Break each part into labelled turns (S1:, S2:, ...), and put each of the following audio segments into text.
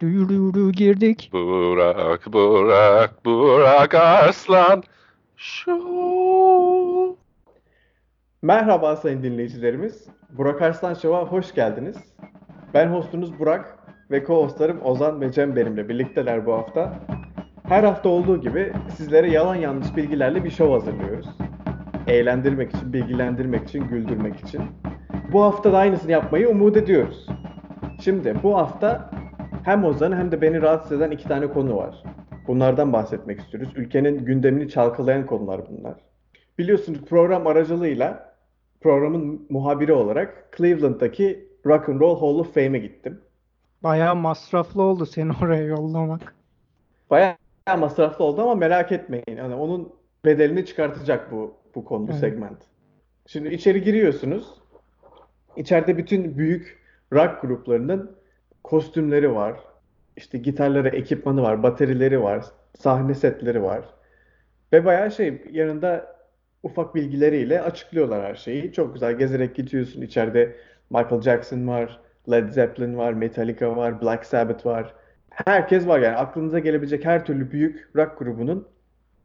S1: Duyuru girdik.
S2: Burak, Burak, Burak Arslan. Show.
S3: Merhaba sayın dinleyicilerimiz. Burak Arslan Show'a hoş geldiniz. Ben hostunuz Burak ve co-hostlarım Ozan ve Cem benimle birlikteler bu hafta. Her hafta olduğu gibi sizlere yalan yanlış bilgilerle bir show hazırlıyoruz. Eğlendirmek için, bilgilendirmek için, güldürmek için. Bu hafta da aynısını yapmayı umut ediyoruz. Şimdi bu hafta hem Ozan'ı hem de beni rahatsız eden iki tane konu var. Bunlardan bahsetmek istiyoruz. Ülkenin gündemini çalkalayan konular bunlar. Biliyorsunuz program aracılığıyla programın muhabiri olarak Cleveland'daki Rock and Roll Hall of Fame'e gittim.
S1: Bayağı masraflı oldu seni oraya yollamak.
S3: Bayağı masraflı oldu ama merak etmeyin. Yani onun bedelini çıkartacak bu bu konu, bu
S1: Evet.
S3: segment. Şimdi içeri giriyorsunuz. İçeride bütün büyük rock gruplarının kostümleri var. İşte gitarları, ekipmanı var, baterileri var, sahne setleri var. Ve bayağı şey yanında ufak bilgileriyle açıklıyorlar her şeyi. Çok güzel gezerek gidiyorsun. İçeride Michael Jackson var, Led Zeppelin var, Metallica var, Black Sabbath var. Herkes var yani aklınıza gelebilecek her türlü büyük rock grubunun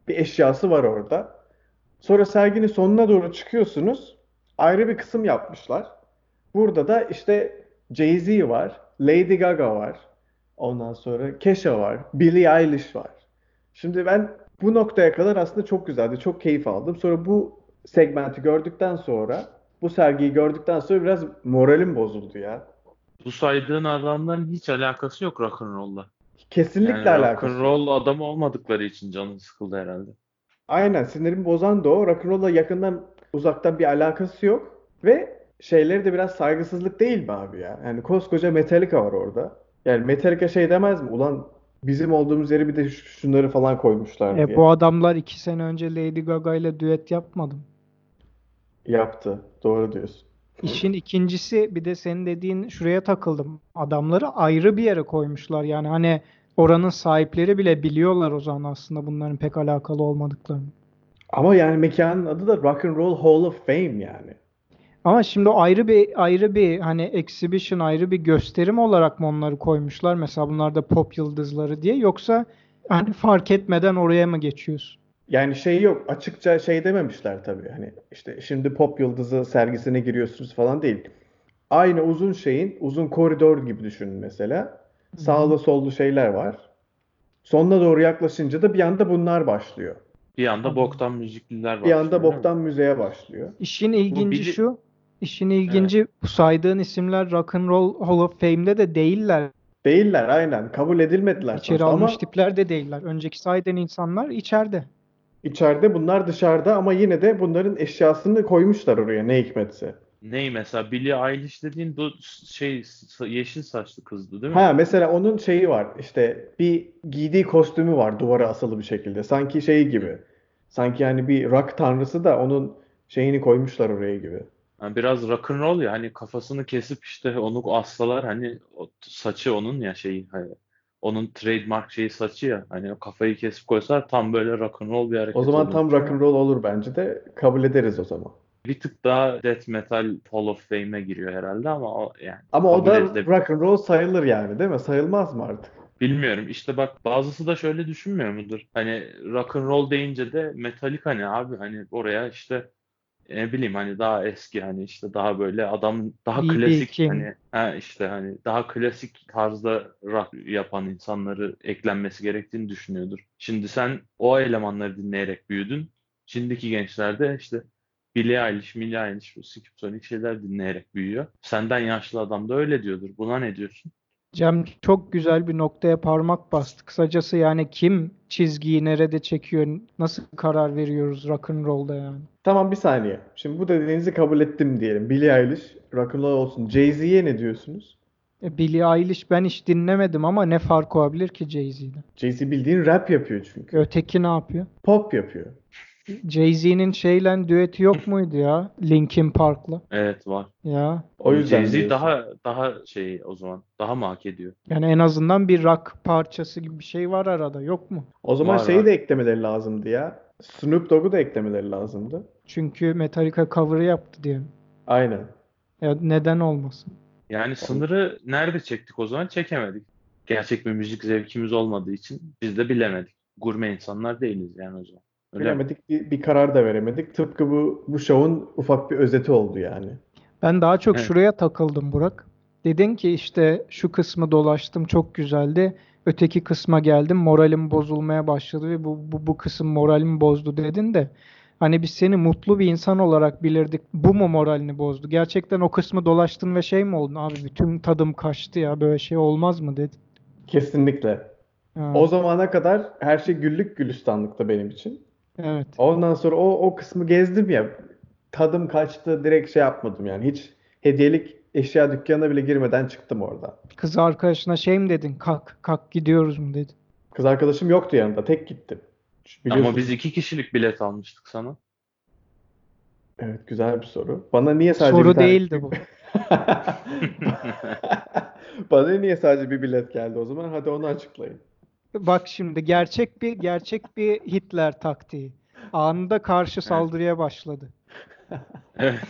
S3: bir eşyası var orada. Sonra serginin sonuna doğru çıkıyorsunuz. Ayrı bir kısım yapmışlar. Burada da işte Jay-Z var, Lady Gaga var. Ondan sonra Kesha var, Billie Eilish var. Şimdi ben bu noktaya kadar aslında çok güzeldi, çok keyif aldım. Sonra bu segmenti gördükten sonra, bu sergiyi gördükten sonra biraz moralim bozuldu ya.
S4: Bu saydığın adamların hiç alakası yok rock'n'roll'la.
S3: Kesinlikle
S4: Yani
S3: alakası
S4: rock'n'roll adamı olmadıkları için canın sıkıldı herhalde.
S3: Aynen sinirimi bozan da o. Rock'n'roll'la yakından uzaktan bir alakası yok. Ve şeyleri de biraz saygısızlık değil mi abi ya? Yani koskoca Metallica var orada. Yani Metallica şey demez mi? Ulan bizim olduğumuz yeri bir de şu- şunları falan koymuşlar
S1: E
S3: diye.
S1: bu adamlar iki sene önce Lady Gaga ile düet yapmadı mı?
S3: Yaptı. Doğru diyorsun.
S1: İşin ikincisi bir de senin dediğin şuraya takıldım. Adamları ayrı bir yere koymuşlar. Yani hani oranın sahipleri bile biliyorlar o zaman aslında bunların pek alakalı olmadıklarını.
S3: Ama yani mekanın adı da Rock and Roll Hall of Fame yani.
S1: Ama şimdi ayrı bir ayrı bir hani exhibition ayrı bir gösterim olarak mı onları koymuşlar? Mesela bunlar da pop yıldızları diye yoksa hani fark etmeden oraya mı geçiyorsun?
S3: Yani şey yok. Açıkça şey dememişler tabii. Hani işte şimdi pop yıldızı sergisine giriyorsunuz falan değil. Aynı uzun şeyin uzun koridor gibi düşünün mesela. Sağlı sollu şeyler var. Sonuna doğru yaklaşınca da bir anda bunlar başlıyor.
S4: Bir anda boktan müzikliler
S3: Bir
S4: başlıyor,
S3: anda
S4: değil mi?
S3: boktan müzeye başlıyor.
S1: İşin ilginci şu, işin ilginci bu saydığın isimler Rock and Roll Hall of Fame'de de değiller.
S3: Değiller aynen. Kabul edilmediler
S1: İçeri
S3: sonuçta ama
S1: almış tipler de değiller. Önceki saydığın insanlar içeride.
S3: içeride bunlar dışarıda ama yine de bunların eşyasını koymuşlar oraya ne hikmetse.
S4: Ney mesela Billie Eilish dediğin bu şey yeşil saçlı kızdı değil mi?
S3: Ha mesela onun şeyi var işte bir giydiği kostümü var duvara asılı bir şekilde. Sanki şey gibi. Sanki yani bir rock tanrısı da onun şeyini koymuşlar oraya gibi.
S4: Yani biraz rock'n'roll ya hani kafasını kesip işte onu assalar hani o saçı onun ya şeyi hani onun trademark şeyi saçı ya hani o kafayı kesip koysalar tam böyle rock'n'roll bir hareket
S3: O zaman
S4: olur.
S3: tam rock and roll olur bence de kabul ederiz o zaman.
S4: Bir tık daha death metal Hall of Fame'e giriyor herhalde ama o yani
S3: Ama o da
S4: edilebilir.
S3: rock and roll sayılır yani değil mi? Sayılmaz mı artık?
S4: Bilmiyorum işte bak bazısı da şöyle düşünmüyor mudur? Hani rock and roll deyince de Metallica ne abi hani oraya işte ne bileyim hani daha eski hani işte daha böyle adam daha
S1: B.B.
S4: klasik
S1: King.
S4: hani ha işte hani daha klasik tarzda rock yapan insanları eklenmesi gerektiğini düşünüyordur. Şimdi sen o elemanları dinleyerek büyüdün. Şimdiki gençler de işte Billie Eilish, Billie Eilish, bu skizofrenik şeyler dinleyerek büyüyor. Senden yaşlı adam da öyle diyordur. Buna ne diyorsun?
S1: Cem çok güzel bir noktaya parmak bastı. Kısacası yani kim çizgiyi nerede çekiyor, nasıl karar veriyoruz rock and roll'da yani.
S3: Tamam bir saniye. Şimdi bu dediğinizi kabul ettim diyelim. Billie Eilish rock and roll olsun. Jay-Z'ye ne diyorsunuz?
S1: E, Billie Eilish ben hiç dinlemedim ama ne fark olabilir ki Jay-Z'den?
S3: Jay-Z bildiğin rap yapıyor çünkü.
S1: Öteki ne yapıyor?
S3: Pop yapıyor.
S1: Jay-Z'nin şeyle düeti yok muydu ya? Linkin Park'la.
S4: Evet var.
S1: Ya
S3: O yüzden
S4: Jay-Z
S3: diyorsun.
S4: daha daha şey o zaman daha mı hak ediyor?
S1: yani en azından bir rock parçası gibi bir şey var arada yok mu?
S3: O zaman
S4: Var,
S3: şeyi
S4: var.
S3: de eklemeleri lazımdı ya. Snoop Dogg'u da eklemeleri lazımdı.
S1: Çünkü Metallica cover'ı yaptı diye.
S3: Aynen.
S1: Ya neden olmasın?
S4: Yani sınırı nerede çektik o zaman? Çekemedik. gerçek bir müzik zevkimiz olmadığı için biz de bilemedik. Gurme insanlar değiliz yani o zaman. Öyle?
S3: Bilemedik, bir, bir karar da veremedik. Tıpkı bu bu şovun ufak bir özeti oldu yani.
S1: Ben daha çok
S4: Evet.
S1: şuraya takıldım Burak. Dedin ki işte şu kısmı dolaştım çok güzeldi. Öteki kısma geldim moralim bozulmaya başladı ve bu, bu, bu kısım moralimi bozdu dedin de hani biz seni mutlu bir insan olarak bilirdik. Bu mu moralini bozdu? Gerçekten o kısmı dolaştın ve şey mi oldun? Abi bütün tadım kaçtı ya böyle şey olmaz mı dedin.
S3: Kesinlikle.
S1: Ha,
S3: O zamana kadar her şey güllük gülistanlıktı benim için.
S1: Evet.
S3: Ondan sonra o o kısmı gezdim ya. Tadım kaçtı, direkt şey yapmadım yani. Hiç hediyelik eşya dükkanına bile girmeden çıktım oradan.
S1: Kız arkadaşına şey mi dedin? Kalk, kalk gidiyoruz mu dedin.
S3: Kız arkadaşım yoktu yanında, tek gittim.
S4: Ama
S3: Biliyorsun.
S4: biz iki kişilik bilet almıştık sana.
S3: Evet, güzel bir soru. Bana niye sadece
S1: Soru
S3: bir tane...
S1: değildi bu.
S3: Bana niye sadece bir bilet geldi o zaman? Hadi onu açıklayın.
S1: Bak şimdi gerçek bir gerçek bir Hitler taktiği. Anında karşı saldırıya başladı.
S4: Evet.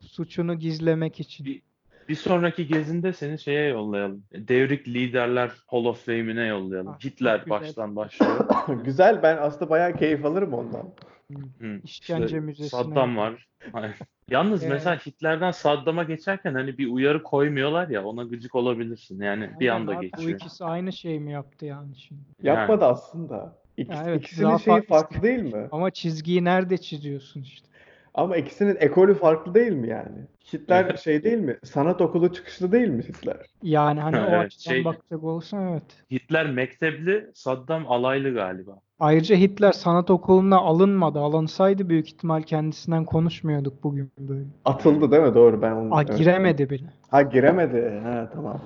S1: Suçunu gizlemek için.
S4: Bir, bir sonraki gezinde seni şeye yollayalım. Devrik Liderler Hall of Fame'ine yollayalım.
S1: Ah,
S4: Hitler
S1: güzel.
S4: baştan başlıyor.
S3: Güzel, ben aslında bayağı keyif alırım ondan.
S4: Hı,
S1: İşkence
S4: işte
S1: müzesine.
S4: Saddam var. Hayır. Yalnız
S1: Evet.
S4: mesela Hitler'den Saddam'a geçerken hani bir uyarı koymuyorlar ya ona gıcık olabilirsin. Yani bir
S1: Aynen
S4: anda
S1: abi, Bu
S4: geçiyor.
S1: ikisi aynı şey mi yaptı yani şimdi?
S3: Yapmadı aslında. İkisi,
S1: Ya evet,
S3: ikisinin şeyi
S1: farklı-
S3: farklı değil mi?
S1: Ama çizgiyi nerede çiziyorsun işte?
S3: Ama ikisinin ekolü farklı değil mi yani? Hitler şey değil mi? Sanat okulu çıkışlı değil mi Hitler?
S1: Yani hani o
S4: Evet,
S1: açıdan
S4: şey-
S1: bakacak olursan evet.
S4: Hitler mektepli, Saddam alaylı galiba.
S1: Ayrıca Hitler sanat okuluna alınmadı. Alınsaydı büyük ihtimal kendisinden konuşmuyorduk bugün böyle.
S3: Atıldı değil mi? Doğru ben onu. Evet.
S1: giremedi bile.
S3: Ha giremedi. Ha tamam.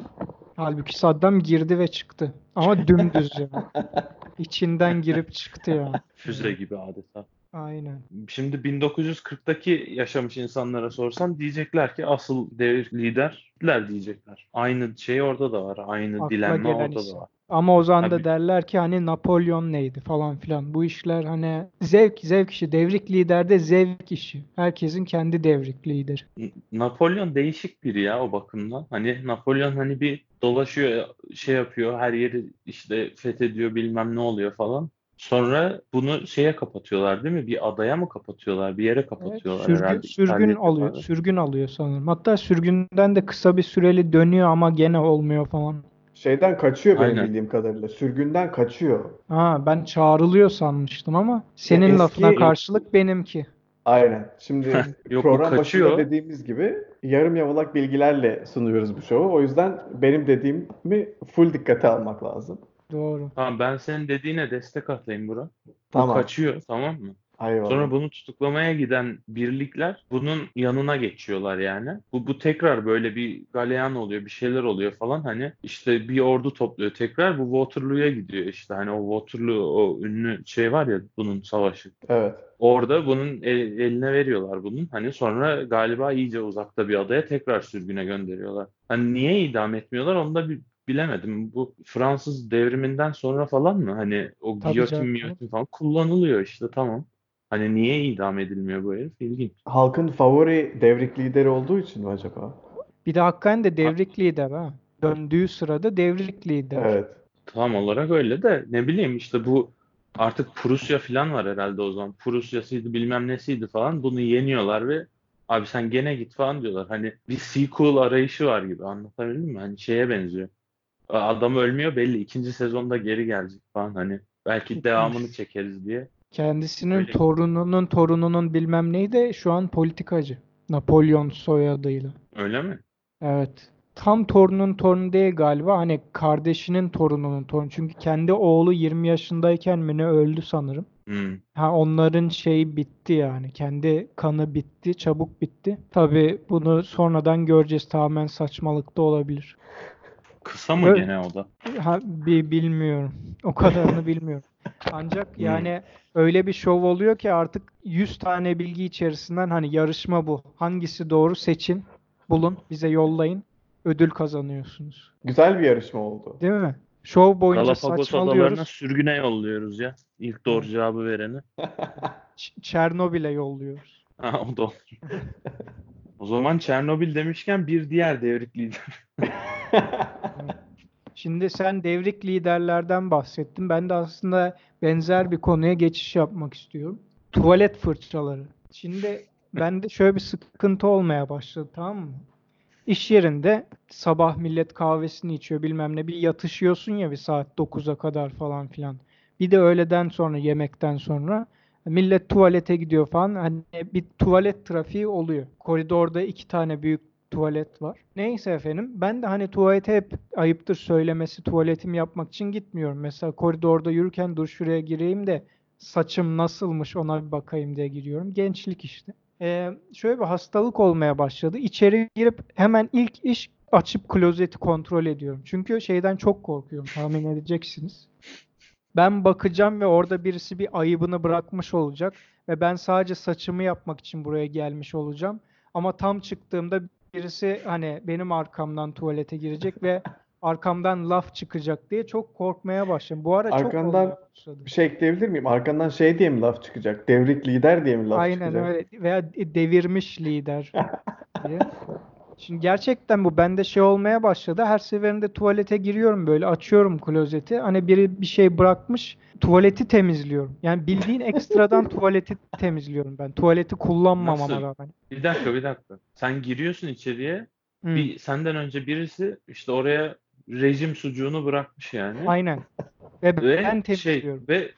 S1: Halbuki Saddam girdi ve çıktı. Ama dümdüz yani. İçinden girip çıktı yani.
S4: Füze gibi adeta.
S1: Aynen.
S4: Şimdi 1940'daki yaşamış insanlara sorsan diyecekler ki asıl devir lider Hitler diyecekler. Aynı şey orada da var. Aynı
S1: Akla
S4: dilenme orada
S1: isim.
S4: da var.
S1: Ama o zaman da derler ki hani Napolyon neydi falan filan. Bu işler hani zevk zevk işi. Devrik liderde zevk işi. Herkesin kendi devrik lideri.
S4: Napolyon değişik biri ya o bakımdan. Hani Napolyon hani bir dolaşıyor, şey yapıyor, her yeri işte fethediyor, bilmem ne oluyor falan. Sonra bunu şeye kapatıyorlar değil mi? Bir adaya mı kapatıyorlar? Bir yere
S1: Evet,
S4: kapatıyorlar
S1: sürgün,
S4: herhalde.
S1: sürgün alıyor.
S4: civarı.
S1: Sürgün alıyor sanırım. Hatta sürgünden de kısa bir süreli dönüyor ama gene olmuyor falan.
S3: Şeyden kaçıyor benim
S4: Aynen.
S3: bildiğim kadarıyla. Sürgünden kaçıyor.
S1: Ha ben çağrılıyor sanmıştım ama senin
S3: eski-
S1: lafına karşılık benimki.
S3: Aynen. Şimdi
S4: Yok,
S3: program başında dediğimiz gibi yarım yamalak bilgilerle sunuyoruz bu şovu. O yüzden benim dediğimi full dikkate almak lazım.
S1: Doğru.
S4: Tamam ben senin dediğine destek atayım Burak. Bu
S3: Tamam.
S4: kaçıyor tamam mı?
S3: Eyvallah.
S4: Sonra bunu tutuklamaya giden birlikler bunun yanına geçiyorlar yani. Bu, bu tekrar böyle bir galeyan oluyor, bir şeyler oluyor falan. Hani işte bir ordu topluyor tekrar. Bu Waterloo'ya gidiyor işte. Hani o Waterloo o ünlü şey var ya bunun savaşı.
S3: Evet.
S4: Orada bunun el- eline veriyorlar bunun. Hani sonra galiba iyice uzakta bir adaya tekrar sürgüne gönderiyorlar. Hani niye idam etmiyorlar onu da bir bilemedim. Bu Fransız devriminden sonra falan mı? Hani o
S1: Tabii
S4: giyotin
S1: canım.
S4: miyotin falan kullanılıyor işte tamam. Hani niye idam edilmiyor bu herif? İlginç.
S3: Halkın favori devrik lideri olduğu için mi acaba?
S1: Bir de hakikaten de devrik lider ha. Döndüğü sırada devrik lider.
S3: Evet.
S4: Tam olarak öyle de ne bileyim işte bu artık Prusya falan var herhalde o zaman. Prusya'sıydı bilmem nesiydi falan. Bunu yeniyorlar ve abi sen gene git falan diyorlar. Hani bir sequel arayışı var gibi anlatabildim mi? Hani şeye benziyor. Adam ölmüyor belli. ikinci sezonda geri gelecek falan hani. Belki devamını çekeriz diye.
S1: Kendisinin
S4: Öyle.
S1: torununun torununun bilmem neydi şu an politikacı. Napolyon soyadıyla.
S4: Öyle mi?
S1: Evet. Tam torunun torunu değil galiba. Hani kardeşinin torununun torunu. Çünkü kendi oğlu 20 yaşındayken mi ne öldü sanırım.
S4: Hmm.
S1: Ha onların şeyi bitti yani. Kendi kanı bitti, çabuk bitti. Tabii bunu sonradan göreceğiz. Tamamen saçmalık da olabilir.
S4: Kısa mı
S1: Evet.
S4: gene o da?
S1: Ha, bi- bilmiyorum. O kadarını bilmiyorum. Ancak yani öyle bir şov oluyor ki artık 100 tane bilgi içerisinden hani yarışma bu. Hangisi doğru seçin, bulun, bize yollayın. Ödül kazanıyorsunuz.
S3: Güzel bir yarışma oldu.
S1: Değil mi? Şov boyunca
S4: Galapagos adalarına
S1: saçmalıyoruz.
S4: sürgüne yolluyoruz ya. İlk doğru cevabı vereni.
S1: Ç- Çernobil'e yolluyoruz.
S4: Ha, o da olur. O zaman Çernobil demişken bir diğer devrik lider.
S1: Şimdi sen devrik liderlerden bahsettin. Ben de aslında benzer bir konuya geçiş yapmak istiyorum. Tuvalet fırçaları. Şimdi bende şöyle bir sıkıntı olmaya başladı tamam mı? İş yerinde sabah millet kahvesini içiyor bilmem ne bir yatışıyorsun ya bir saat 9'a kadar falan filan. Bir de öğleden sonra yemekten sonra millet tuvalete gidiyor falan. Hani bir tuvalet trafiği oluyor. Koridorda iki tane büyük tuvalet var. Neyse efendim ben de hani tuvalete hep ayıptır söylemesi tuvaletimi yapmak için gitmiyorum. Mesela koridorda yürürken dur şuraya gireyim de saçım nasılmış ona bir bakayım diye giriyorum. Gençlik işte. Ee, şöyle bir hastalık olmaya başladı. İçeri girip hemen ilk iş açıp klozeti kontrol ediyorum. Çünkü şeyden çok korkuyorum tahmin edeceksiniz. Ben bakacağım ve orada birisi bir ayıbını bırakmış olacak ve ben sadece saçımı yapmak için buraya gelmiş olacağım. Ama tam çıktığımda birisi hani benim arkamdan tuvalete girecek ve arkamdan laf çıkacak diye çok korkmaya başladım. Bu ara çok
S3: Arkandan
S1: başladı.
S3: bir şey ekleyebilir miyim? Arkandan şey diye mi laf çıkacak? Devrik lider diye mi laf
S1: Aynen
S3: çıkacak?
S1: öyle veya devirmiş lider diye. Şimdi gerçekten bu bende şey olmaya başladı. Her seferinde tuvalete giriyorum böyle açıyorum klozeti. Hani biri bir şey bırakmış tuvaleti temizliyorum. Yani bildiğin ekstradan tuvaleti temizliyorum ben. Tuvaleti kullanmamama
S4: Nasıl?
S1: rağmen.
S4: Bir dakika bir dakika. Sen giriyorsun içeriye.
S1: Hı,
S4: Bir senden önce birisi işte oraya rejim sucuğunu bırakmış yani.
S1: Aynen. Ve
S4: Ve
S1: ben
S4: şey
S1: temizliyorum.
S4: ve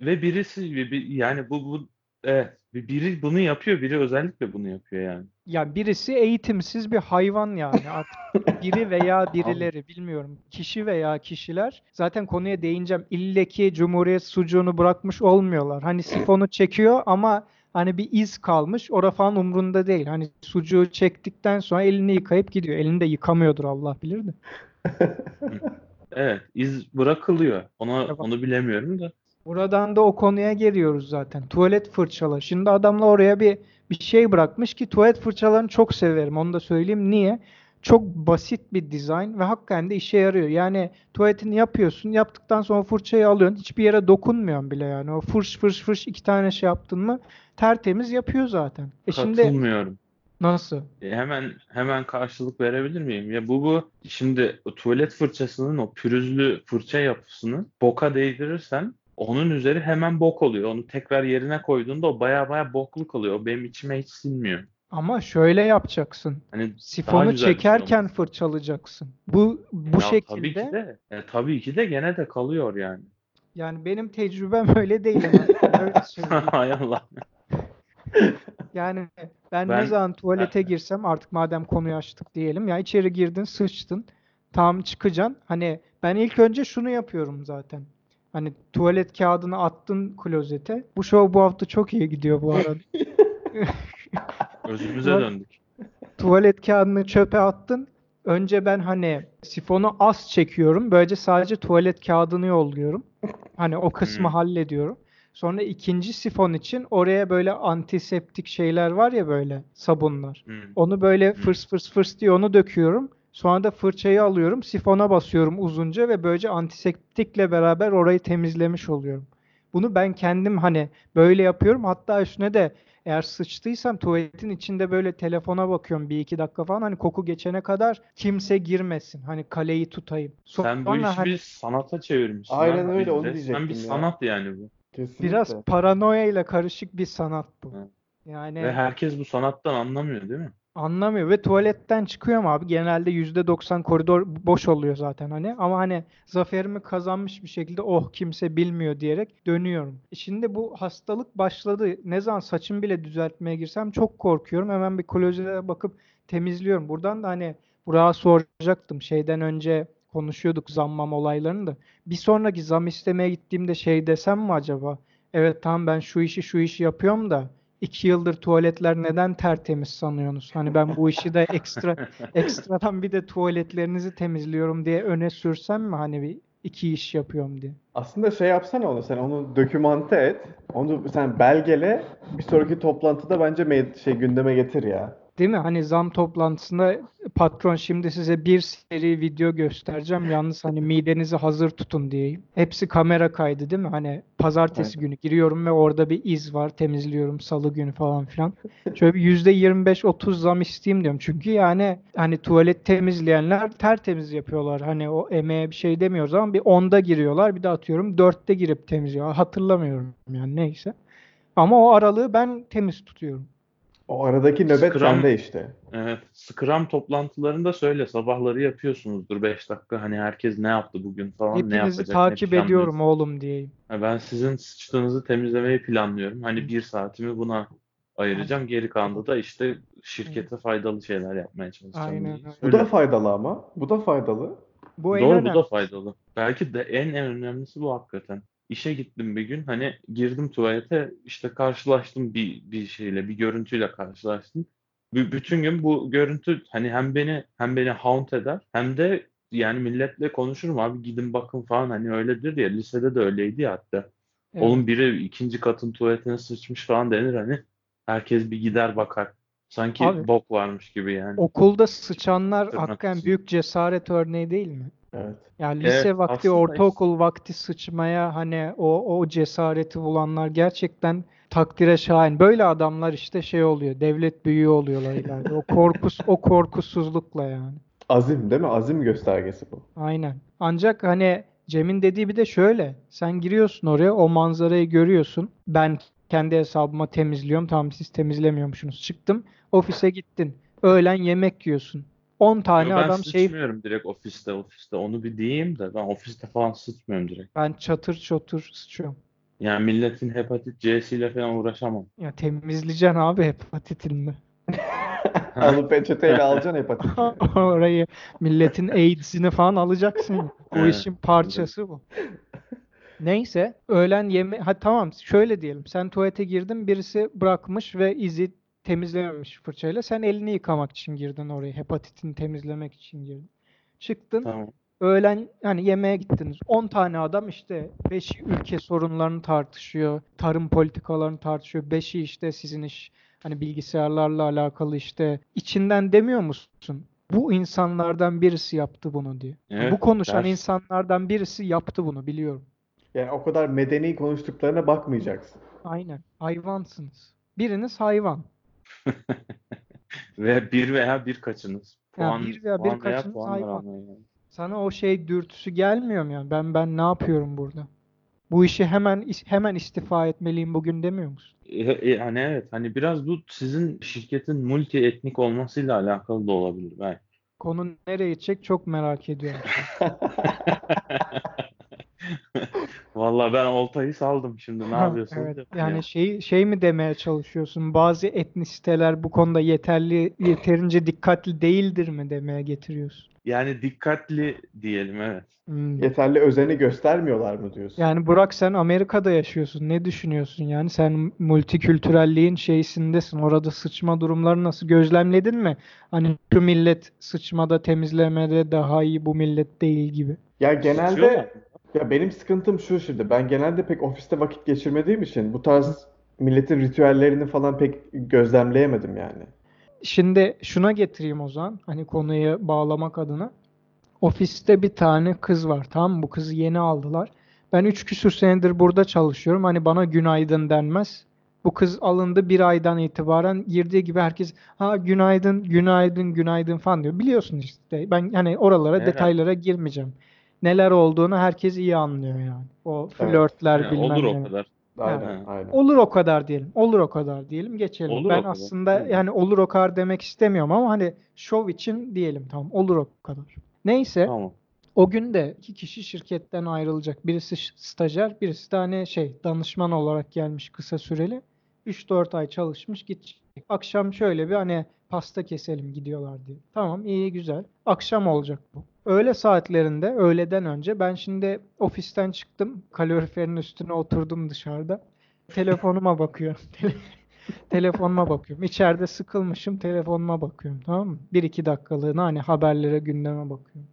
S4: ve birisi bir- bir- yani bu bu evet bir- biri bunu yapıyor, biri özellikle bunu yapıyor yani.
S1: Ya birisi eğitimsiz bir hayvan yani. Artık biri veya birileri bilmiyorum. Kişi veya kişiler zaten konuya değineceğim. İlle ki Cumhuriyet sucuğunu bırakmış olmuyorlar. Hani sifonu çekiyor ama hani bir iz kalmış. Ora falan umrunda değil. Hani sucuğu çektikten sonra elini yıkayıp gidiyor. Elini de yıkamıyordur Allah bilir de.
S4: Evet, iz bırakılıyor. Ona onu bilemiyorum da.
S1: Buradan da o konuya geliyoruz zaten. Tuvalet fırçaları. Şimdi adamla oraya bir bir şey bırakmış ki tuvalet fırçalarını çok severim. Onu da söyleyeyim. Niye? Çok basit bir dizayn ve hakikaten de işe yarıyor. Yani tuvaletini yapıyorsun. Yaptıktan sonra fırçayı alıyorsun. Hiçbir yere dokunmuyorsun bile yani. O fırş fırş fırş iki tane şey yaptın mı tertemiz yapıyor zaten. E şimdi
S4: Katılmıyorum.
S1: nasıl?
S4: E, Hemen hemen karşılık verebilir miyim? Ya bu bu şimdi o tuvalet fırçasının o pürüzlü fırça yapısını boka değdirirsen onun üzeri hemen bok oluyor. Onu tekrar yerine koyduğunda o baya baya bokluk oluyor. O benim içime hiç sinmiyor.
S1: Ama şöyle yapacaksın.
S4: Hani
S1: Sifonu
S4: şey
S1: çekerken
S4: olması.
S1: fırçalayacaksın. Bu bu
S4: Ya tabii ki
S1: şekilde
S4: de e, tabii ki de gene de kalıyor yani.
S1: yani benim tecrübem öyle değil ama öyle.
S4: Hay Allah.
S1: Yani ben ne
S4: Ben
S1: zaman tuvalete girsem artık madem konuyu açtık diyelim ya içeri girdin sıçtın tam çıkacaksın hani ben ilk önce şunu yapıyorum zaten hani tuvalet kağıdını attın klozete bu show bu hafta çok iyi gidiyor bu arada
S4: özümüze döndük.
S1: tuvalet kağıdını çöpe attın önce ben hani sifonu az çekiyorum böylece sadece tuvalet kağıdını yolluyorum hani o kısmı
S4: Hmm.
S1: hallediyorum sonra ikinci sifon için oraya böyle antiseptik şeyler var ya böyle sabunlar
S4: Hmm.
S1: Onu böyle
S4: Hmm.
S1: fırs fırs fırs diye onu döküyorum. Sonra da fırçayı alıyorum, sifona basıyorum uzunca ve böylece antiseptikle beraber orayı temizlemiş oluyorum. Bunu ben kendim hani böyle yapıyorum. Hatta üstüne de eğer sıçtıysam tuvaletin içinde böyle telefona bakıyorum bir iki dakika falan. Hani koku geçene kadar kimse girmesin. Hani kaleyi tutayım.
S4: Sen bu
S1: Sonra
S4: işi
S1: hani
S4: bir sanata çevirmişsin.
S3: Aynen
S4: abi.
S3: öyle, onu diyecektim
S4: bir
S3: ya.
S4: sanat yani bu.
S3: Kesinlikle.
S1: biraz paranoya ile karışık bir sanat bu. Yani
S4: Ve herkes bu sanattan anlamıyor değil mi?
S1: Anlamıyor ve tuvaletten çıkıyorum abi. Genelde %90 koridor boş oluyor zaten hani. Ama hani zaferimi kazanmış bir şekilde oh kimse bilmiyor diyerek dönüyorum. E Şimdi bu hastalık başladı. Ne zaman saçımı bile düzeltmeye girsem çok korkuyorum. Hemen bir klozete bakıp temizliyorum. Buradan da hani Burak'a soracaktım. Şeyden önce konuşuyorduk zammam olaylarını da. Bir sonraki zam istemeye gittiğimde şey desem mi acaba? Evet tamam ben şu işi şu işi yapıyorum da iki yıldır tuvaletler neden tertemiz sanıyorsunuz? Hani ben bu işi de ekstra ekstradan bir de tuvaletlerinizi temizliyorum diye öne sürsem mi hani bir iki iş yapıyorum diye.
S3: Aslında şey yapsana onu sen onu dokümante et. Onu sen belgele bir sonraki toplantıda bence şey gündeme getir ya.
S1: Değil mi? Hani zam toplantısında patron şimdi size bir seri video göstereceğim. Yalnız hani midenizi hazır tutun diyeyim. Hepsi kamera kaydı değil mi? Hani pazartesi günü giriyorum ve orada bir iz var. Temizliyorum salı günü falan filan. Şöyle bir %25-30 zam isteyeyim diyorum. Çünkü yani hani tuvalet temizleyenler tertemiz yapıyorlar. Hani o emeğe bir şey demiyoruz ama bir 10'da giriyorlar. Bir de atıyorum 4'te girip temizliyor. Hatırlamıyorum yani neyse. Ama o aralığı ben temiz tutuyorum.
S3: O aradaki nöbet
S4: Scrum-
S3: sende işte.
S4: Evet. Scrum toplantılarında söyle sabahları yapıyorsunuzdur 5 dakika. Hani herkes ne yaptı bugün falan ne
S1: Hepinizi
S4: yapacak ne
S1: takip
S4: planlıyor.
S1: ediyorum oğlum diyeyim.
S4: Ha, Ben sizin sıçtığınızı temizlemeyi planlıyorum. Hani bir saatimi buna ayıracağım. Geri kalanında da işte şirkete faydalı şeyler yapmaya çalışacağım
S1: Aynen
S4: diye
S1: öyle.
S3: Bu da faydalı ama. Bu da faydalı.
S1: Bu en
S4: Doğru bu da faydalı. Belki de en en önemlisi bu hakikaten. İşe gittim bir gün hani girdim tuvalete işte karşılaştım bir bir şeyle bir görüntüyle karşılaştım. B- bütün gün bu görüntü hani hem beni hem beni haunt eder hem de yani milletle konuşurum abi gidin bakın falan hani öyledir ya lisede de öyleydi ya hatta.
S1: Evet.
S4: Oğlum biri ikinci katın tuvaletine sıçmış falan denir hani herkes bir gider bakar. Sanki
S1: Abi-
S4: bok varmış gibi yani.
S1: Okulda sıçanlar
S4: Tırnak
S1: hakikaten büyük cesaret örneği değil mi?
S3: Evet.
S1: Yani
S4: Evet,
S1: lise vakti,
S4: aslında
S1: ortaokul vakti sıçmaya hani o o cesareti bulanlar gerçekten takdire şayan. Böyle adamlar işte şey oluyor. Devlet büyüğü oluyorlar ileride. O korkus o korkusuzlukla yani.
S3: Azim değil mi? Azim göstergesi bu.
S1: Aynen. Ancak hani Cem'in dediği bir de şöyle. Sen giriyorsun oraya, o manzarayı görüyorsun. Ben kendi hesabıma temizliyorum. Tamam siz temizlemiyormuşsunuz. Çıktım. Ofise gittin. Öğlen yemek yiyorsun. 10 tane
S4: Yo, ben
S1: adam şey
S4: sıçmıyorum direkt ofiste ofiste onu bir diyeyim de ben ofiste falan sıçmıyorum direkt.
S1: ben çatır çatır sıçıyorum.
S4: Yani milletin hepatit C'siyle falan uğraşamam.
S1: Ya temizleyeceksin abi hepatitini.
S3: Alıp peçeteyle alacaksın hepatiti.
S1: Orayı milletin AIDS'ini falan alacaksın. Bu
S4: Evet.
S1: işin parçası bu. Neyse öğlen yeme ha tamam şöyle diyelim sen tuvalete girdin birisi bırakmış ve izi temizlememiş fırçayla sen elini yıkamak için girdin oraya hepatitini temizlemek için girdin. Çıktın
S4: Tamam.
S1: öğlen hani yemeğe gittiniz 10 tane adam işte 5'i ülke sorunlarını tartışıyor tarım politikalarını tartışıyor 5'i işte sizin iş hani bilgisayarlarla alakalı işte içinden demiyor musun? Bu insanlardan birisi yaptı bunu diye.
S4: Evet,
S1: Bu konuşan
S4: ders.
S1: insanlardan birisi yaptı bunu biliyorum.
S3: Yani o kadar medeni konuştuklarına bakmayacaksın.
S1: Aynen. Hayvansınız. Biriniz hayvan.
S4: Ve bir veya birkaçınız.
S1: Ya
S4: Puan,
S1: bir veya
S4: puan
S1: birkaçınız
S4: puanlar
S1: hayvan.
S4: almaya yani.
S1: Sana o şey dürtüsü gelmiyor mu yani? Ben ben ne yapıyorum burada? Bu işi hemen hemen istifa etmeliyim bugün demiyor musun?
S4: E, e, hani evet hani biraz bu sizin şirketin multi etnik olmasıyla alakalı da olabilir belki.
S1: Konu nereye gidecek çok merak ediyorum.
S4: Vallahi ben oltayı saldım şimdi ne
S1: Ha,
S4: yapıyorsunuz
S1: evet. Yani
S4: ya.
S1: şey şey mi demeye çalışıyorsun? Bazı etnisiteler bu konuda yeterli yeterince dikkatli değildir mi demeye getiriyorsun?
S4: Yani dikkatli diyelim evet.
S1: Hmm.
S3: Yeterli özeni göstermiyorlar mı diyorsun?
S1: Yani Burak sen Amerika'da yaşıyorsun. Ne düşünüyorsun yani? Sen multikültürelliğin şeysindesin. Orada sıçma durumları nasıl gözlemledin mi? Hani şu millet sıçmada temizlemede daha iyi bu millet değil gibi.
S3: Ya genelde? Ya benim sıkıntım şu şimdi. Ben genelde pek ofiste vakit geçirmediğim için bu tarz milletin ritüellerini falan pek gözlemleyemedim yani.
S1: Şimdi şuna getireyim o zaman. Hani konuyu bağlamak adına. Ofiste bir tane kız var tamam? Bu kızı yeni aldılar. Ben 3 küsür senedir burada çalışıyorum. Hani bana günaydın denmez. Bu kız alındı bir aydan itibaren girdiği gibi herkes ha günaydın, günaydın, günaydın falan diyor. Biliyorsun işte. Ben hani oralara
S4: Evet.
S1: detaylara girmeyeceğim. Neler olduğunu herkes iyi anlıyor yani. O
S3: Evet.
S1: flörtler
S4: Yani
S1: bilmem
S4: olur o kadar.
S3: Aynen,
S4: Ha.
S3: aynen.
S1: Olur o kadar diyelim. Olur o kadar diyelim. Geçelim.
S4: Olur
S1: Ben
S4: kadar.
S1: aslında
S4: Hı.
S1: yani olur o kadar demek istemiyorum ama hani şov için diyelim tamam. Olur o kadar. Neyse
S4: Tamam.
S1: o gün de iki kişi şirketten ayrılacak. Birisi stajyer, birisi de hani şey danışman olarak gelmiş kısa süreli. 3-4 ay çalışmış gidecek. Akşam şöyle bir hani pasta keselim gidiyorlar diye. Tamam iyi güzel. Akşam olacak bu. Öğle saatlerinde öğleden önce ben şimdi ofisten çıktım. Kaloriferin üstüne oturdum dışarıda. Telefonuma bakıyorum. Telefonuma bakıyorum. İçeride sıkılmışım telefonuma bakıyorum tamam mı? 1-2 dakikalığına hani haberlere gündeme bakıyorum.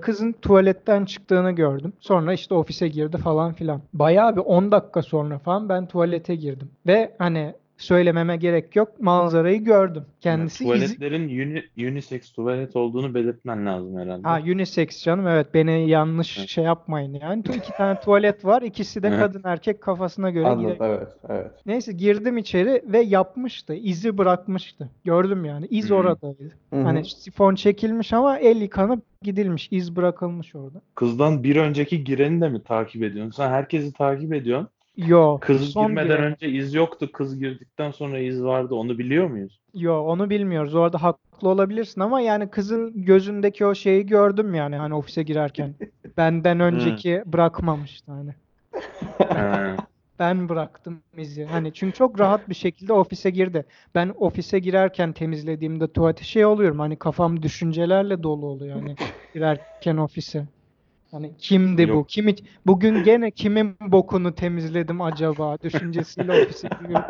S1: Kızın tuvaletten çıktığını gördüm. Sonra işte ofise girdi falan filan. Bayağı bir 10 dakika sonra falan ben tuvalete girdim. Ve hani söylememe gerek yok. Manzarayı gördüm.
S4: Yani
S1: Kendisi izi-
S4: tuvaletlerin uni- unisex tuvalet olduğunu belirtmen lazım herhalde.
S1: Ha unisex canım evet beni yanlış
S4: Evet.
S1: şey yapmayın yani. İki tane tuvalet var. İkisi de kadın erkek kafasına göre
S3: Anladım.
S1: gire-
S3: Evet, evet.
S1: Neyse girdim içeri ve yapmıştı. İzi bırakmıştı. Gördüm yani. İz oradaydı. Hani sifon çekilmiş ama el yıkanıp gidilmiş. İz bırakılmış orada.
S4: Kızdan bir önceki gireni de mi takip ediyorsun? Sen herkesi takip ediyorsun.
S1: Yo,
S4: Kız
S1: son
S4: girmeden
S1: giren.
S4: önce iz yoktu. Kız girdikten sonra iz vardı. Onu biliyor muyuz?
S1: Yo, onu bilmiyoruz. Orada haklı olabilirsin ama yani kızın gözündeki o şeyi gördüm yani hani ofise girerken. Benden önceki bırakmamıştı hani. Ben bıraktım izi. Hani çünkü çok rahat bir şekilde ofise girdi. Ben ofise girerken temizlediğimde tuvalete şey oluyorum. Hani kafam düşüncelerle dolu oluyor hani girerken ofise. Hani kimdi bu?
S4: Yok.
S1: Kimi bugün gene kimin bokunu temizledim acaba düşüncesiyle ofise giriyorum.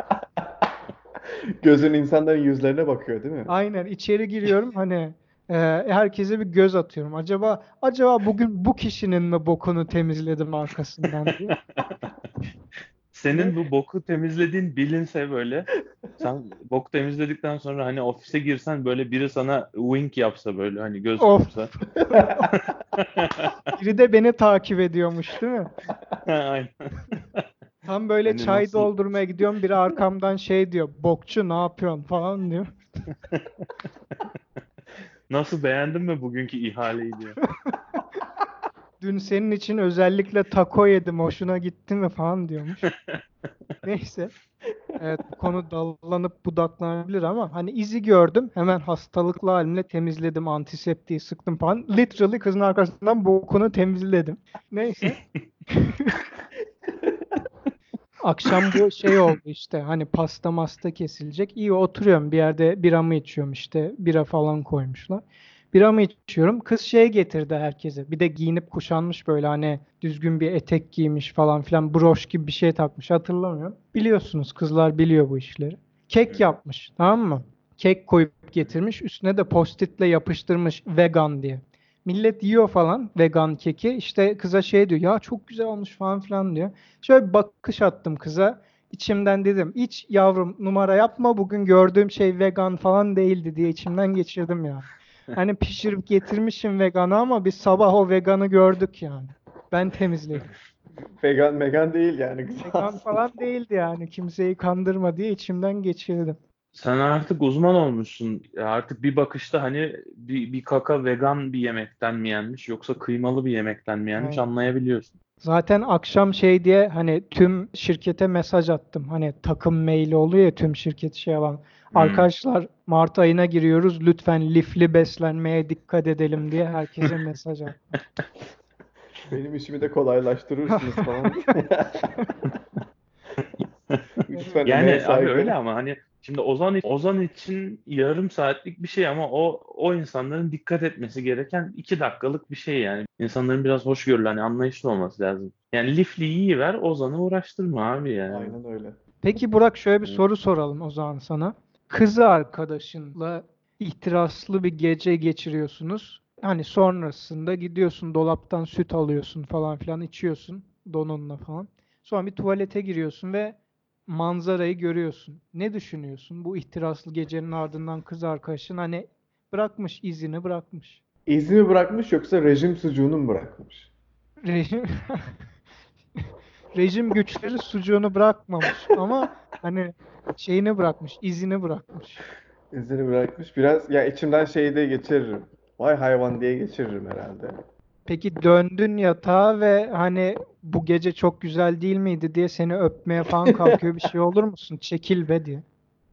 S3: Gözün insanların yüzlerine bakıyor değil mi?
S1: Aynen içeri giriyorum hani e, herkese bir göz atıyorum. Acaba acaba bugün bu kişinin mi bokunu temizledim arkasından diye.
S4: Senin bu boku temizlediğin bilinse böyle sen bok temizledikten sonra hani ofise girsen böyle biri sana wink yapsa böyle hani göz
S1: Of.
S4: kırpsa.
S1: Biri de beni takip ediyormuş değil mi?
S4: Aynen.
S1: Tam böyle
S4: Hani
S1: çay
S4: nasıl-
S1: doldurmaya gidiyorum. Biri arkamdan şey diyor. Bokçu ne yapıyorsun falan diyor.
S4: Nasıl beğendin mi bugünkü ihaleyi diyor.
S1: Dün senin için özellikle taco yedim. Hoşuna gitti mi falan diyormuş. Neyse. Evet bu konu dallanıp budaklanabilir ama hani izi gördüm. Hemen hastalıklı halimle temizledim. Antiseptiği sıktım falan. Literally kızın arkasından bokunu temizledim. Neyse. Akşam bu şey oldu işte hani pasta masta kesilecek. İyi oturuyorum bir yerde biramı içiyorum işte bira falan koymuşlar. Biramı içiyorum. Kız şey getirdi herkese. Bir de giyinip kuşanmış böyle hani düzgün bir etek giymiş falan filan broş gibi bir şey takmış hatırlamıyorum. Biliyorsunuz kızlar biliyor bu işleri. Kek yapmış tamam mı? Kek koyup getirmiş. Üstüne de postitle yapıştırmış vegan diye. Millet yiyor falan vegan keki. İşte kıza şey diyor ya çok güzel olmuş falan filan diyor. Şöyle bir bakış attım kıza. İçimden dedim iç yavrum numara yapma bugün gördüğüm şey vegan falan değildi diye içimden geçirdim ya. Hani pişirip getirmişim veganı ama biz sabah o veganı gördük yani. Ben temizledim.
S3: Vegan megan değil yani.
S1: Vegan falan değildi yani. Kimseyi kandırma diye içimden geçirdim.
S4: Sen artık uzman olmuşsun. Artık bir bakışta hani bir, bir kaka vegan bir yemekten mi yenmiş yoksa kıymalı bir yemekten mi yenmiş
S1: Aynen.
S4: anlayabiliyorsun.
S1: Zaten akşam şey diye hani tüm şirkete mesaj attım. Hani takım maili oluyor ya tüm şirket şey yapan.
S4: Hmm.
S1: Arkadaşlar Mart ayına giriyoruz. Lütfen lifli beslenmeye dikkat edelim diye herkese mesaj attım.
S3: Benim işimi de kolaylaştırırsınız falan. Lütfen
S4: Yani abi öyle ama hani şimdi Ozan Ozan için yarım saatlik bir şey ama o o insanların dikkat etmesi gereken iki dakikalık bir şey yani. İnsanların biraz hoşgörülü hani anlayışlı olması lazım. Yani lifli yiyiver Ozan'ı uğraştırma abi yani.
S3: Aynen öyle.
S1: Peki Burak şöyle bir soru soralım o zaman sana. Kız arkadaşınla ihtiraslı bir gece geçiriyorsunuz. Hani sonrasında gidiyorsun dolaptan süt alıyorsun falan filan içiyorsun donunla falan. Sonra bir tuvalete giriyorsun ve manzarayı görüyorsun. Ne düşünüyorsun? Bu ihtiraslı gecenin ardından kız arkadaşın hani bırakmış izini bırakmış.
S3: İzni mi bırakmış yoksa rejim sucuğunu mu bırakmış?
S1: Rejim rejim güçleri sucuğunu bırakmamış ama hani şeyini bırakmış, izini bırakmış.
S3: İzni bırakmış. Biraz ya içimden şeyi de geçiririm. Vay hayvan diye geçiririm herhalde.
S1: Peki döndün yatağa ve hani bu gece çok güzel değil miydi diye seni öpmeye falan kalkıyor bir şey olur musun? Çekil be diye.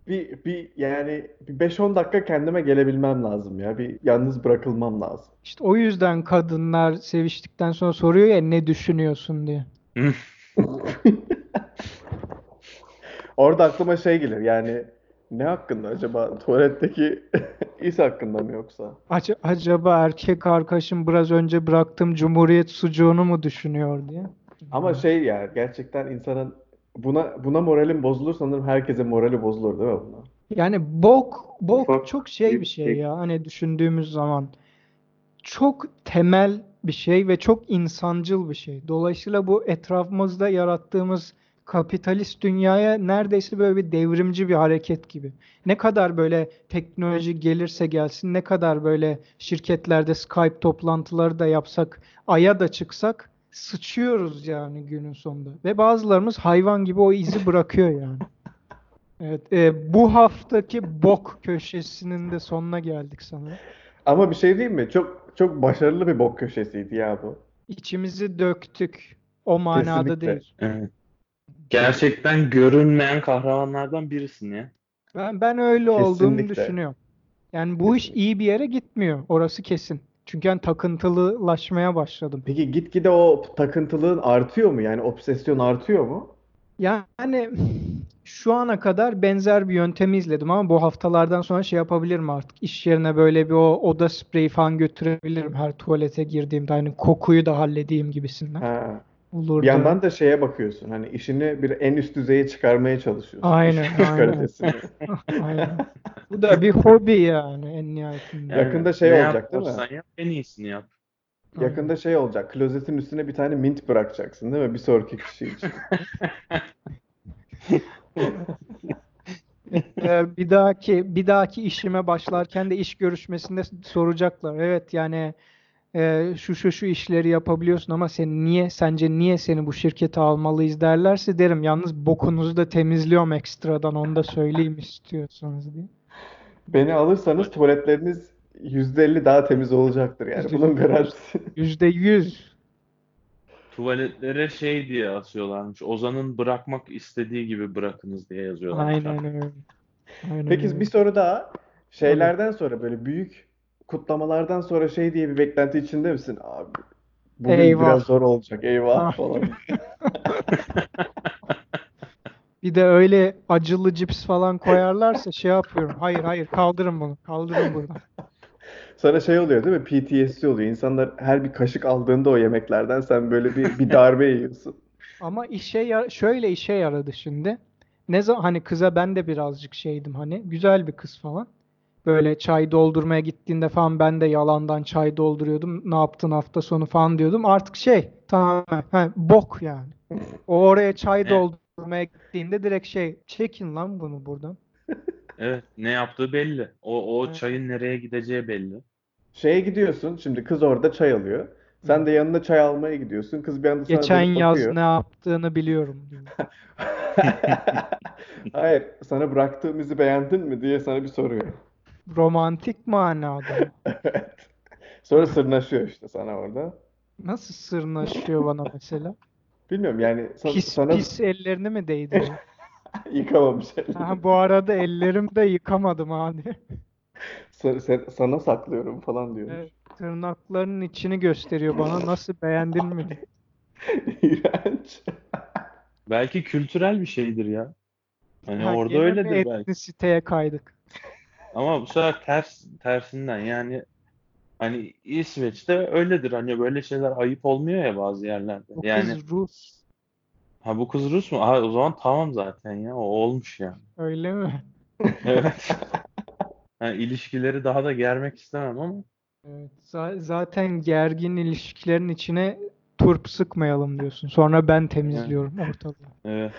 S3: Bir, bir yani bir 5-10 dakika kendime gelebilmem lazım ya. Bir yalnız bırakılmam lazım.
S1: İşte o yüzden kadınlar seviştikten sonra soruyor ya ne düşünüyorsun diye.
S3: Orada aklıma şey gelir yani ne hakkında acaba tuvaletteki is hakkında mı yoksa?
S1: Ac- acaba erkek arkadaşım biraz önce bıraktığım Cumhuriyet sucuğunu mu düşünüyor diye.
S3: Ama şey ya gerçekten insanın buna buna moralim bozulur sanırım herkese morali bozulur değil mi buna?
S1: Yani bok bok
S3: Ufak
S1: çok şey
S3: bir
S1: bir şey
S3: şey.
S1: ya hani düşündüğümüz zaman çok temel bir şey ve çok insancıl bir şey. Dolayısıyla bu etrafımızda yarattığımız kapitalist dünyaya neredeyse böyle bir devrimci bir hareket gibi. Ne kadar böyle teknoloji gelirse gelsin, ne kadar böyle şirketlerde Skype toplantıları da yapsak, Ay'a da çıksak sıçıyoruz yani günün sonunda. Ve bazılarımız hayvan gibi o izi bırakıyor yani. Evet, e, bu haftaki bok köşesinin de sonuna geldik sanırım.
S3: Ama bir şey diyeyim mi? Çok çok başarılı bir bok köşesiydi ya bu.
S1: İçimizi döktük. O manada
S3: Kesinlikle.
S1: değil.
S4: Evet. Gerçekten görünmeyen kahramanlardan birisin ya.
S1: Ben ben öyle olduğunu
S3: Kesinlikle.
S1: düşünüyorum. Yani bu iş iyi bir yere gitmiyor. Orası kesin. Çünkü ben takıntılılaşmaya başladım.
S3: Peki gitgide o takıntılığın artıyor mu? Yani obsesyon artıyor mu?
S1: Yani şu ana kadar benzer bir yöntemi izledim ama bu haftalardan sonra şey yapabilirim artık. İş yerine böyle bir o oda spreyi falan götürebilirim her tuvalete girdiğimde. Hani kokuyu da halledeyim gibisinden.
S3: Ha.
S1: Olurdu.
S3: Bir yandan da şeye bakıyorsun. Hani işini bir en üst düzeye çıkarmaya çalışıyorsun.
S1: Aynen,
S3: İş
S1: aynen.
S3: kalitesini.
S1: Aynen. Bu da bir hobi yani en nihayetinde.
S4: Yani
S3: Yakında şey
S4: ne
S3: olacak değil mi?
S4: yap, en iyisini yap.
S3: Yakında şey olacak. Klozetin üstüne bir tane mint bırakacaksın değil mi? Bir sonraki kişi için.
S1: Ee, bir dahaki bir dahaki işime başlarken de iş görüşmesinde soracaklar. Evet yani e, şu şu şu işleri yapabiliyorsun ama sen niye sence niye seni bu şirkete almalıyız derlerse derim. Yalnız bokunuzu da temizliyorum ekstradan onu da söyleyeyim istiyorsanız diye.
S3: Beni alırsanız tuvaletleriniz %50 daha temiz olacaktır yani. Bunun garantisi.
S1: Yüzde yüz.
S4: Tuvaletlere şey diye asıyorlarmış. Ozan'ın bırakmak istediği gibi bırakınız diye yazıyorlarmış.
S1: Aynen öyle. Aynen
S3: Peki
S1: öyle.
S3: bir soru daha. Şeylerden sonra böyle büyük kutlamalardan sonra şey diye bir beklenti içinde misin? Abi bugün
S1: Eyvah.
S3: biraz zor olacak. Eyvah
S1: Ah.
S3: falan.
S1: Bir de öyle acılı cips falan koyarlarsa şey yapıyorum. Hayır hayır kaldırın bunu. Kaldırın bunu.
S3: Sana şey oluyor değil mi? PTSD oluyor. İnsanlar her bir kaşık aldığında o yemeklerden sen böyle bir bir darbe yiyorsun.
S1: Ama işe yar- şöyle işe yaradı şimdi. Ne zaman hani kıza ben de birazcık şeydim hani güzel bir kız falan. Böyle çay doldurmaya gittiğinde falan ben de yalandan çay dolduruyordum. Ne yaptın hafta sonu falan diyordum. Artık şey tamamen ha, bok yani. O oraya çay
S4: Evet.
S1: doldurmaya gittiğinde direkt şey çekin lan bunu buradan.
S4: Evet, ne yaptığı belli. O, o
S1: Evet.
S4: çayın nereye gideceği belli.
S3: Şeye gidiyorsun. Şimdi kız orada çay alıyor. Sen de yanına çay almaya gidiyorsun. Kız bir anda sana
S1: Geçen
S3: dönüp
S1: yaz
S3: bakıyor.
S1: ne yaptığını biliyorum.
S3: Hayır, sana bıraktığım izi beğendin mi diye sana bir soruyor.
S1: Romantik manada.
S3: Evet. Sonra sırnaşıyor işte sana orada.
S1: Nasıl sırnaşıyor bana mesela?
S3: Bilmiyorum yani sa-
S1: Pis
S3: sana
S1: pis ellerini mi değdiriyor?
S3: yıkamamış elini.
S1: Ha, bu arada ellerimi de yıkamadım hani.
S3: Sa- sen- sana saklıyorum falan diyormuş.
S1: Evet, tırnaklarının içini gösteriyor bana. Nasıl beğendin mi.
S3: İğrenç.
S4: Belki kültürel bir şeydir ya. Hani
S1: Ha,
S4: orada öyledir belki.
S1: etnisiteye kaydık?
S4: Ama bu sefer ters tersinden yani hani İsveç'te öyledir. Hani böyle şeyler ayıp olmuyor ya bazı yerlerde.
S1: Bu
S4: Yani
S1: kız Rus.
S4: ha bu kız Rus mu? Ha, o zaman tamam zaten ya. O olmuş yani.
S1: Öyle mi?
S4: Evet. Yani ilişkileri daha da germek istemem ama
S1: Evet. za- zaten gergin ilişkilerin içine turp sıkmayalım diyorsun. Sonra ben temizliyorum ortalığı.
S4: Evet,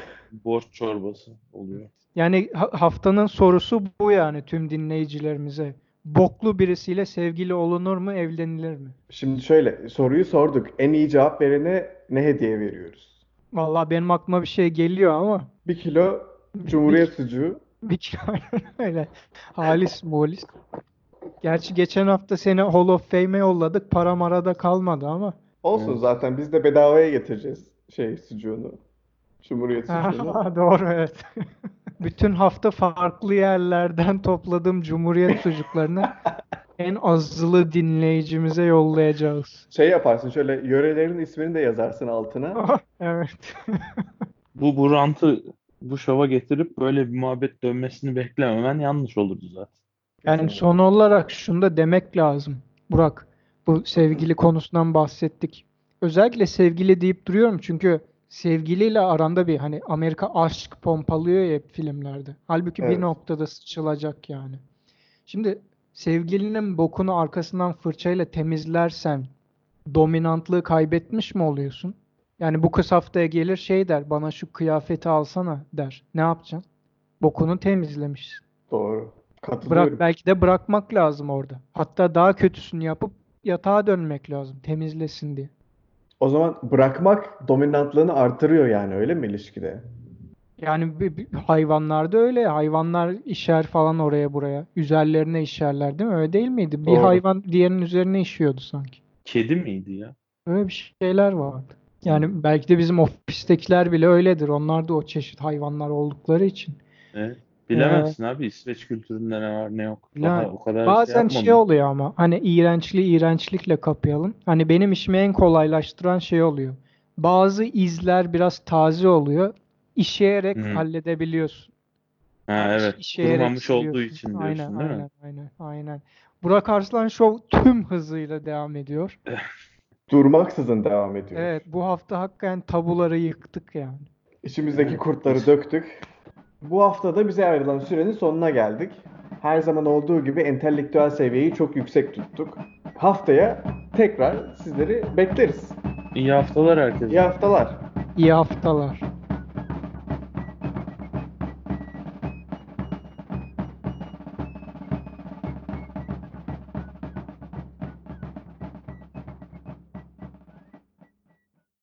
S4: borç çorbası oluyor.
S1: Yani ha- haftanın sorusu bu yani tüm dinleyicilerimize. Boklu birisiyle sevgili olunur mu, evlenilir mi?
S3: Şimdi şöyle soruyu sorduk. En iyi cevap verene ne hediye veriyoruz?
S1: Vallahi benim aklıma bir şey geliyor ama
S3: Bir kilo Cumhuriyet sucuğu.
S1: bir kilo öyle. Halis molis. Gerçi geçen hafta seni Hall of Fame'e yolladık. Para marada kalmadı ama.
S3: Olsun
S4: Evet.
S3: zaten biz de bedavaya getireceğiz şey sucuğunu. Cumhuriyet sucuğunu.
S1: Doğru evet. Bütün hafta farklı yerlerden topladığım Cumhuriyet sucuklarını en azılı dinleyicimize yollayacağız.
S3: Şey yaparsın şöyle yörelerin ismini de yazarsın altına.
S1: Evet.
S4: Bu bu rantı bu şova getirip böyle bir muhabbet dönmesini beklememen yanlış olurdu zaten.
S1: Yani son olarak şunu da demek lazım. Burak, bu sevgili konusundan bahsettik. Özellikle sevgili deyip duruyorum çünkü sevgiliyle aranda bir hani Amerika aşk pompalıyor ya filmlerde. Halbuki bir
S3: Evet.
S1: noktada sıçılacak yani. Şimdi sevgilinin bokunu arkasından fırçayla temizlersen dominantlığı kaybetmiş mi oluyorsun? Yani bu kız haftaya gelir şey der, bana şu kıyafeti alsana der. Ne yapacaksın? Bokunu temizlemişsin.
S3: Doğru. Katılıyorum.
S1: Bırak belki de bırakmak lazım orada. Hatta daha kötüsünü yapıp yatağa dönmek lazım temizlesin diye.
S3: O zaman bırakmak dominantlığını artırıyor yani öyle mi ilişkide?
S1: Yani bir- bir- hayvanlarda öyle. Hayvanlar işer falan oraya buraya. Üzerlerine işerler değil mi? Öyle değil miydi? Bir
S3: Doğru.
S1: hayvan diğerinin üzerine işiyordu sanki.
S4: Kedi miydi ya?
S1: Öyle bir şeyler vardı. Yani belki de bizim ofistekiler bile öyledir. Onlar da o çeşit hayvanlar oldukları için.
S4: Evet. Bilemezsin abi İsveç kültüründe ne var ne yok.
S1: Ya,
S4: Daha o kadar
S1: Bazen şey
S4: yapmadım.
S1: oluyor ama hani iğrençliği iğrençlikle kapayalım. Hani benim işimi en kolaylaştıran şey oluyor. Bazı izler biraz taze oluyor. İşeyerek
S4: Hı.
S1: halledebiliyorsun.
S4: Ha
S1: Yani
S4: evet.
S1: işeyerek
S4: Kurumamış olduğu için
S1: Aynen,
S4: diyorsun değil mi?
S1: aynen, aynen, aynen. Burak Arslan Show tüm hızıyla devam ediyor.
S3: Durmaksızın devam ediyor.
S1: Evet, bu hafta hakikaten tabuları yıktık yani.
S3: İçimizdeki kurtları döktük. Bu haftada bize ayrılan sürenin sonuna geldik. Her zaman olduğu gibi entelektüel seviyeyi çok yüksek tuttuk. Haftaya tekrar sizleri bekleriz.
S4: İyi haftalar herkese.
S3: İyi haftalar.
S1: İyi haftalar.